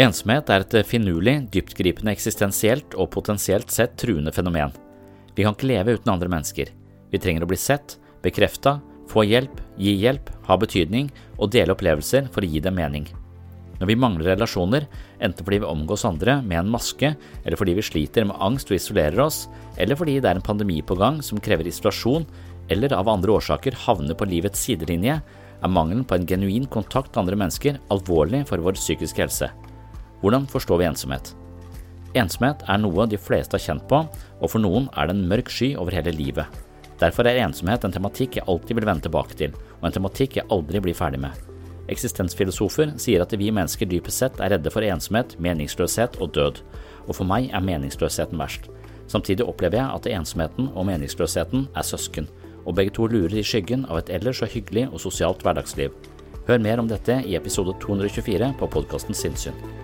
Ensomhet er et finurlig, dyptgripende eksistensielt og potensielt sett truende fenomen. Vi kan ikke leve uten andre mennesker. Vi trenger å bli sett, bekrefta, få hjelp, gi hjelp, ha betydning og dele opplevelser for å gi dem mening. Når vi mangler relasjoner, enten fordi vi omgås andre med en maske, eller fordi vi sliter med angst og isolerer oss, eller fordi det er en pandemi på gang som krever isolasjon, eller av andre årsaker havner på livets sidelinje, er mangelen på en genuin kontakt med andre mennesker alvorlig for vår psykiske helse. Hvordan forstår vi ensomhet? Ensomhet er noe de fleste har kjent på, og for noen er det en mørk sky over hele livet. Derfor er ensomhet en tematikk jeg alltid vil vende tilbake til, og en tematikk jeg aldri blir ferdig med. Eksistensfilosofer sier at vi mennesker dypest sett er redde for ensomhet, meningsløshet og død, og for meg er meningsløsheten verst. Samtidig opplever jeg at ensomheten og meningsløsheten er søsken, og begge to lurer i skyggen av et ellers så hyggelig og sosialt hverdagsliv. Hør mer om dette i episode 224 på podkasten Sinnsyn.